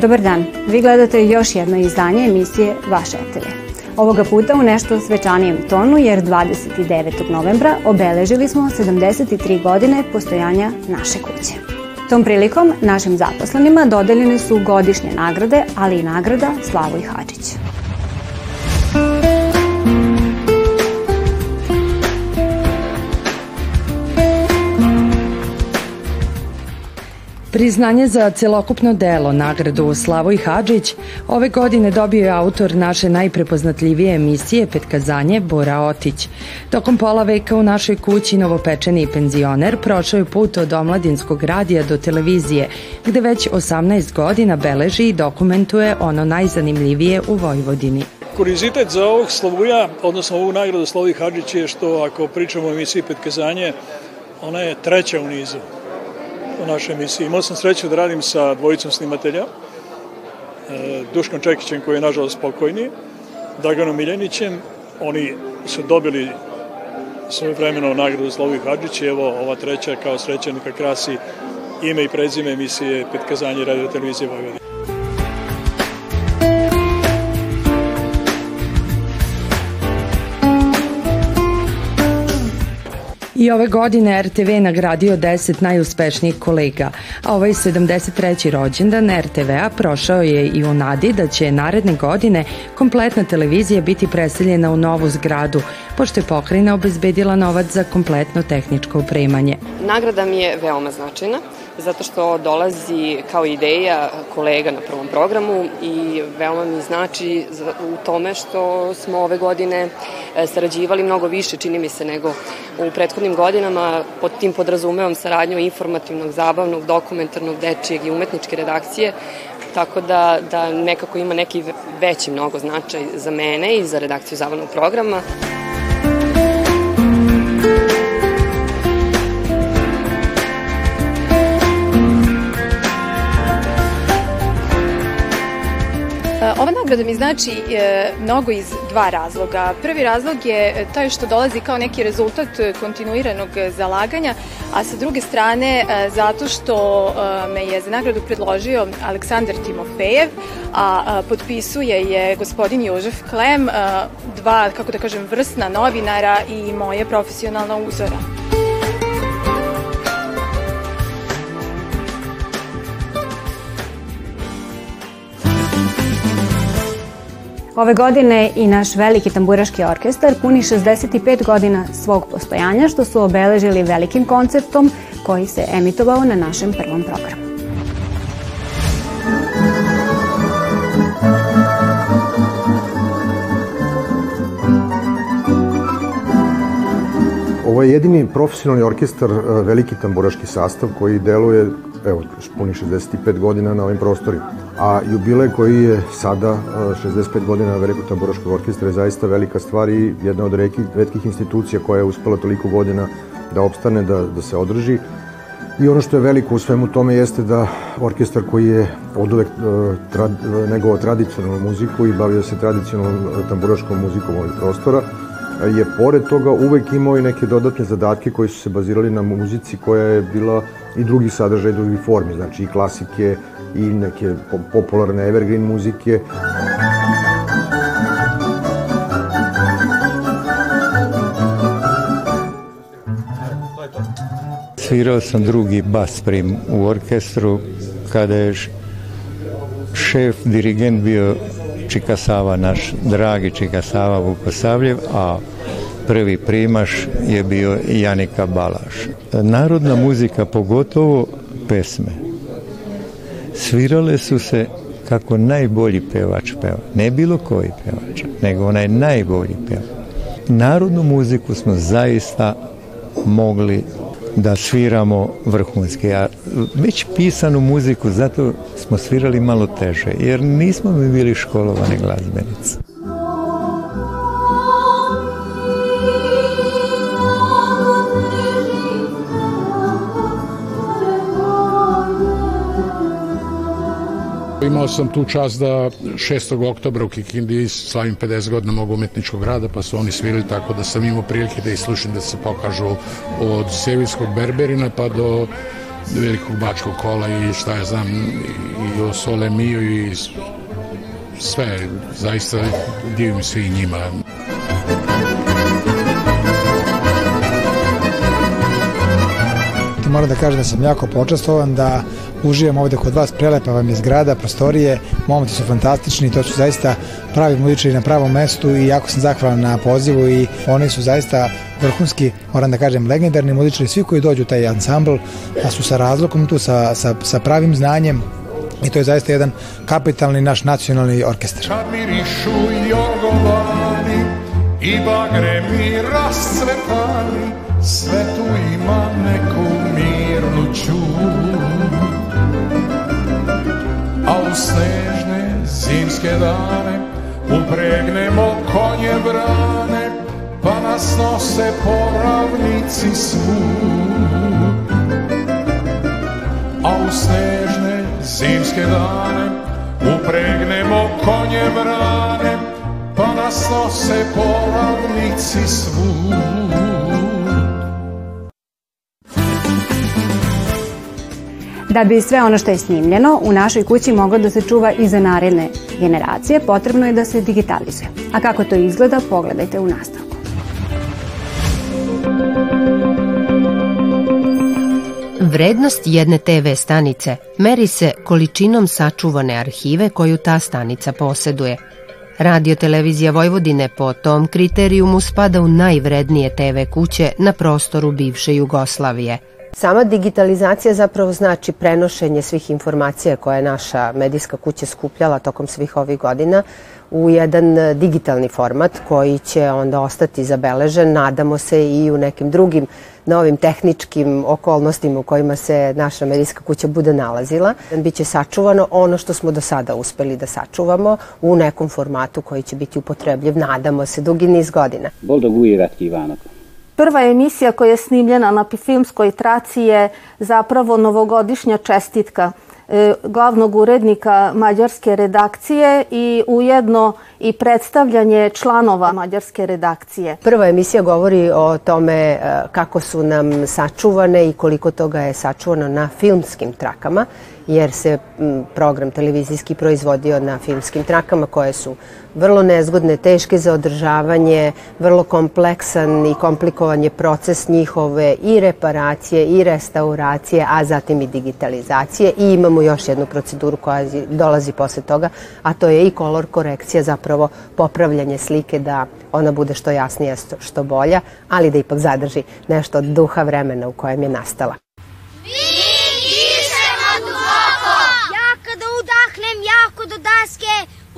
Dobar dan, vi gledate još jedno izdanje emisije Vaše atelje. Ovoga puta u nešto svečanijem tonu jer 29. novembra obeležili smo 73 godine postojanja naše kuće. Tom prilikom našim zaposlenima dodeljene su godišnje nagrade, ali i nagrada Slavoj Hadžić. Priznanje za celokupno delo, nagradu Slavoj Hadžić, ove godine dobio je autor naše najprepoznatljivije emisije Petkazanje Bora Otić. Tokom pola veka u našoj kući novopečeni penzioner prošao je put od omladinskog radija do televizije, gde već 18 godina beleži i dokumentuje ono najzanimljivije u Vojvodini. Kurizitet za ovog Slavuja, odnosno ovu nagradu Slavoj Hadžić je što ako pričamo o emisiji Petkazanje, ona je treća u nizu u našoj emisiji. Imao sam sreću da radim sa dvojicom snimatelja, e, Duškom Čekićem koji je nažalost spokojni, Draganom Miljanićem. Oni su dobili svoje vremeno nagradu Slovi Hadžić i evo ova treća kao srećenika krasi ime i prezime emisije Petkazanje radio televizije Vojvodine. I ove godine RTV nagradio 10 najuspešnijih kolega, a ovaj 73. rođendan RTV-a prošao je i u nadi da će naredne godine kompletna televizija biti preseljena u novu zgradu, pošto je pokrajina obezbedila novac za kompletno tehničko opremanje. Nagrada mi je veoma značajna zato što dolazi kao ideja kolega na prvom programu i veoma mi znači u tome što smo ove godine e, sarađivali mnogo više, čini mi se, nego u prethodnim godinama. Pod tim podrazumevam saradnju informativnog, zabavnog, dokumentarnog, dečijeg i umetničke redakcije, tako da, da nekako ima neki veći mnogo značaj za mene i za redakciju zabavnog programa. Ova nagrada mi znači e, mnogo iz dva razloga. Prvi razlog je taj što dolazi kao neki rezultat kontinuiranog zalaganja, a sa druge strane e, zato što e, me je za nagradu predložio Aleksandar Timofejev, a potpisuje je gospodin Jožef Klem, dva, kako da kažem, vrsna novinara i moje profesionalna uzora. Ove godine i naš veliki tamburaški orkestar puni 65 godina svog postojanja, što su obeležili velikim koncertom koji se emitovao na našem prvom programu. Ovo je jedini profesionalni orkestar, e, veliki tamburaški sastav koji deluje, evo, puni 65 godina na ovim prostorima a jubile koji je sada 65 godina Velikog tamburaškog orkestra je zaista velika stvar i jedna od redkih, redkih institucija koja je uspela toliko godina da opstane, da, da se održi. I ono što je veliko u svemu tome jeste da orkestar koji je od uvek trad, negovao tradicionalnu muziku i bavio se tradicionalnom tamburaškom muzikom ovih prostora, je pored toga uvek imao i neke dodatne zadatke koji su se bazirali na muzici koja je bila i drugi sadržaj, drugi formi, znači i klasike, i neke popularne evergreen muzike. Svirao sam drugi bas prim u orkestru kada je šef dirigent bio Čika Sava, naš dragi Čika Sava Vukosavljev, a prvi primaš je bio Janika Balaš. Narodna muzika, pogotovo pesme, svirale su se kako najbolji pevač peva. Ne bilo koji pevač, nego onaj najbolji pevač. Narodnu muziku smo zaista mogli da sviramo vrhunski. A već pisanu muziku, zato smo svirali malo teže, jer nismo mi bili školovani glazbenici. Imao sam tu čast da 6. oktobra u Kikindi slavim 50 godina mog umetničkog rada, pa su oni svirali tako da sam imao prilike da ih slušam da se pokažu od Sevilskog Berberina pa do velikog bačkog kola i šta ja znam i o Sole Mio i sve, zaista divim svi njima. Moram da kažem da sam jako počastovan da uživam ovde kod vas, prelepa vam je zgrada, prostorije, momenti su fantastični, to su zaista pravi muzičari na pravom mestu i jako sam zahvalan na pozivu i oni su zaista vrhunski, moram da kažem, legendarni muzičari, svi koji dođu u taj ansambl, a su sa razlokom tu, sa, sa, sa pravim znanjem, i to je zaista jedan kapitalni naš nacionalni orkestar. Kad mirišu jorgovani i bagre mi rascvetani, sve tu ima neku snežne zimske dane upregnemo konje brane, pa nas nose po ravnici svud. A u snežne zimske dane upregnemo konje brane, pa nas nose po ravnici svud. Da bi sve ono što je snimljeno u našoj kući moglo da se čuva i za naredne generacije, potrebno je da se digitalizuje. A kako to izgleda, pogledajte u nastavku. Vrednost jedne TV stanice meri se količinom sačuvane arhive koju ta stanica poseduje. Radio Televizija Vojvodine po tom kriterijumu spada u najvrednije TV kuće na prostoru bivše Jugoslavije – Sama digitalizacija zapravo znači prenošenje svih informacija koje je naša medijska kuća skupljala tokom svih ovih godina u jedan digitalni format koji će onda ostati zabeležen, nadamo se i u nekim drugim novim tehničkim okolnostima u kojima se naša medijska kuća bude nalazila. Biće sačuvano ono što smo do sada uspeli da sačuvamo u nekom formatu koji će biti upotrebljiv, nadamo se, dugi niz godina. Boldog újévet kívánok! Prva emisija koja je snimljena na filmskoj traci je zapravo novogodišnja čestitka e, glavnog urednika mađarske redakcije i ujedno i predstavljanje članova mađarske redakcije. Prva emisija govori o tome e, kako su nam sačuvane i koliko toga je sačuvano na filmskim trakama jer se program televizijski proizvodio na filmskim trakama koje su vrlo nezgodne, teške za održavanje, vrlo kompleksan i komplikovan je proces njihove i reparacije i restauracije, a zatim i digitalizacije i imamo još jednu proceduru koja dolazi posle toga, a to je i kolor korekcija, zapravo popravljanje slike da ona bude što jasnija, što bolja, ali da ipak zadrži nešto od duha vremena u kojem je nastala.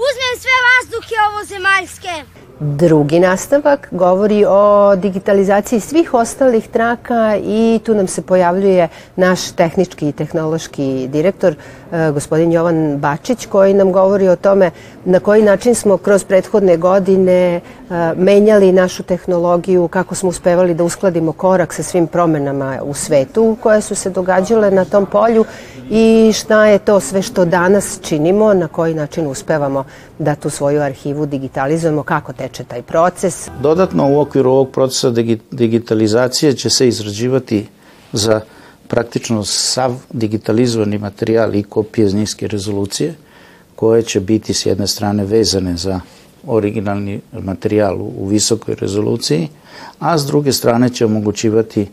uzmem sve vazduhe ovo zemaljske. Drugi nastavak govori o digitalizaciji svih ostalih traka i tu nam se pojavljuje naš tehnički i tehnološki direktor, e, gospodin Jovan Bačić, koji nam govori o tome na koji način smo kroz prethodne godine e, menjali našu tehnologiju, kako smo uspevali da uskladimo korak sa svim promenama u svetu koje su se događale na tom polju i šta je to sve što danas činimo, na koji način uspevamo da tu svoju arhivu digitalizujemo, kako teče taj proces. Dodatno u okviru ovog procesa digitalizacije će se izrađivati za praktično sav digitalizovani materijal i kopije iz niske rezolucije, koje će biti s jedne strane vezane za originalni materijal u visokoj rezoluciji, a s druge strane će omogućivati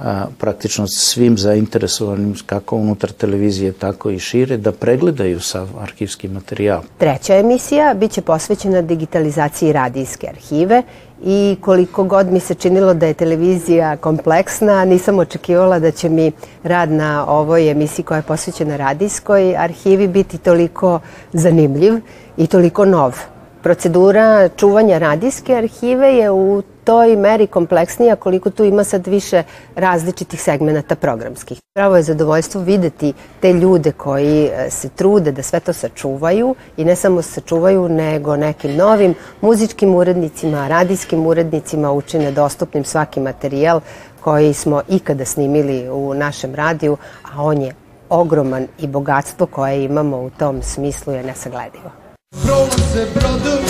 a, praktično svim zainteresovanim kako unutar televizije, tako i šire, da pregledaju sav arhivski materijal. Treća emisija biće posvećena digitalizaciji radijske arhive i koliko god mi se činilo da je televizija kompleksna, nisam očekivala da će mi rad na ovoj emisiji koja je posvećena radijskoj arhivi biti toliko zanimljiv i toliko nov. Procedura čuvanja radijske arhive je u toj meri kompleksnija koliko tu ima sad više različitih segmenata programskih. Pravo je zadovoljstvo videti te ljude koji e, se trude da sve to sačuvaju i ne samo sačuvaju nego nekim novim muzičkim urednicima, radijskim urednicima učine dostupnim svaki materijal koji smo ikada snimili u našem radiju, a on je ogroman i bogatstvo koje imamo u tom smislu je nesagledivo. Bronze, brother,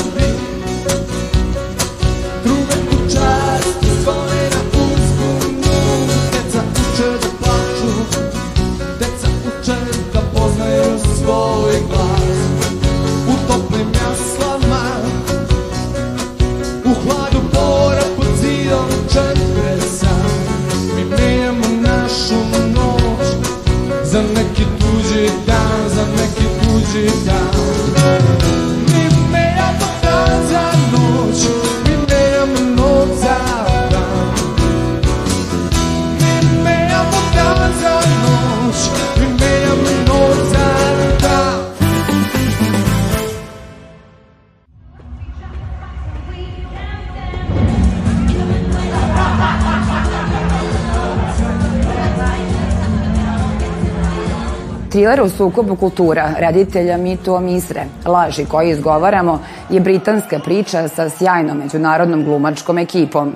Thriller o sukobu kultura reditelja Mito Misre, Laži koje izgovaramo, je britanska priča sa sjajnom međunarodnom glumačkom ekipom.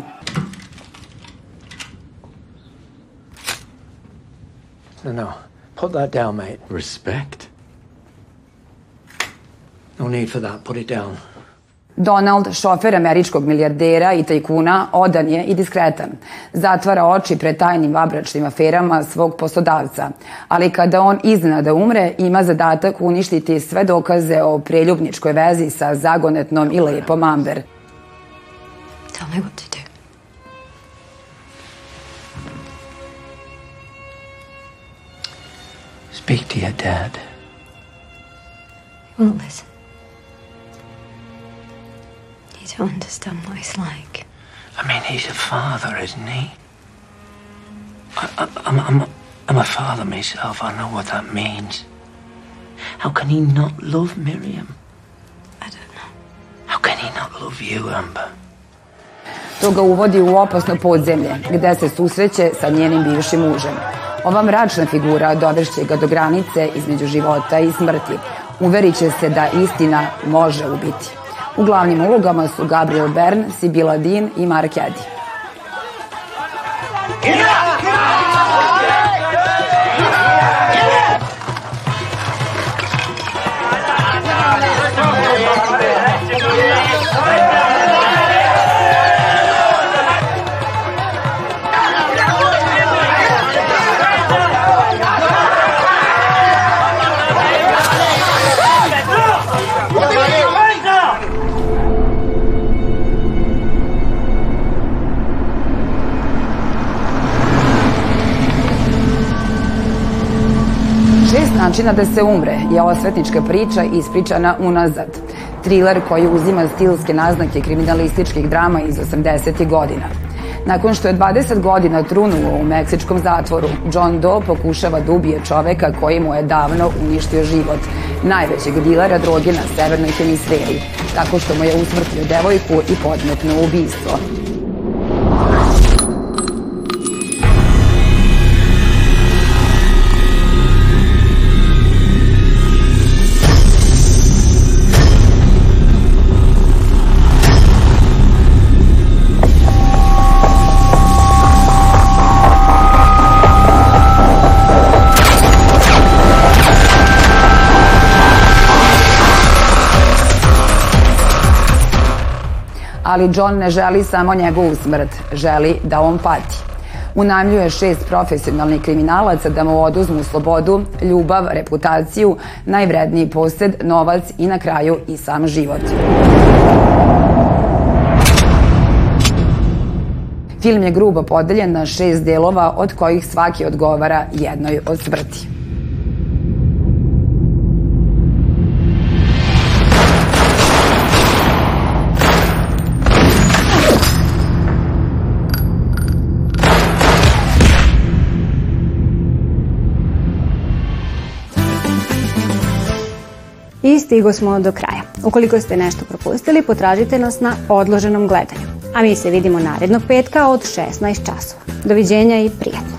No, no. Put that down, mate. Respect? No need for that. Put it down. Donald, šofer američkog milijardera i tajkuna, odan je i diskretan. Zatvara oči pred tajnim vabračnim aferama svog poslodavca. Ali kada on iznenada umre, ima zadatak uništiti sve dokaze o preljubničkoj vezi sa zagonetnom i lepom Amber. Tell me what to do. Speak to your dad. He won't listen. You don't understand what it's like. I mean, he's a father, isn't he? I, I, I'm, I'm, I'm a father myself. I know what that means. How can he not love Miriam? I don't know. How can he not love you, Amber? To ga uvodi u opasno podzemlje, gde se susreće sa njenim bivšim mužem. Ova mračna figura dovešće ga do granice između života i smrti. Uverit će se da istina može ubiti. U glavnim ulogama su Gabriel Bern, Sibila Dean i Mark Eddy. Šest načina da se umre je osvetnička priča ispričana unazad. Thriller koji uzima stilske naznake kriminalističkih drama iz 80. godina. Nakon što je 20 godina trunuo u meksičkom zatvoru, John Doe pokušava da ubije čoveka koji mu je davno uništio život, najvećeg dilera droge na severnoj hemisferi, tako što mu je usmrtio devojku i podmetnuo ubistvo. Ali John ne želi samo njegovu smrt, želi da on pati. Unajmljuje šest profesionalnih kriminalaca da mu oduzmu slobodu, ljubav, reputaciju, najvredniji posed, novac i na kraju i sam život. Film je grubo podeljen na šest delova, od kojih svaki odgovara jednoj od smrti. Stigo smo do kraja. Ukoliko ste nešto propustili, potražite nas na odloženom gledanju. A mi se vidimo narednog petka od 16 časova. Doviđenja i prijatno.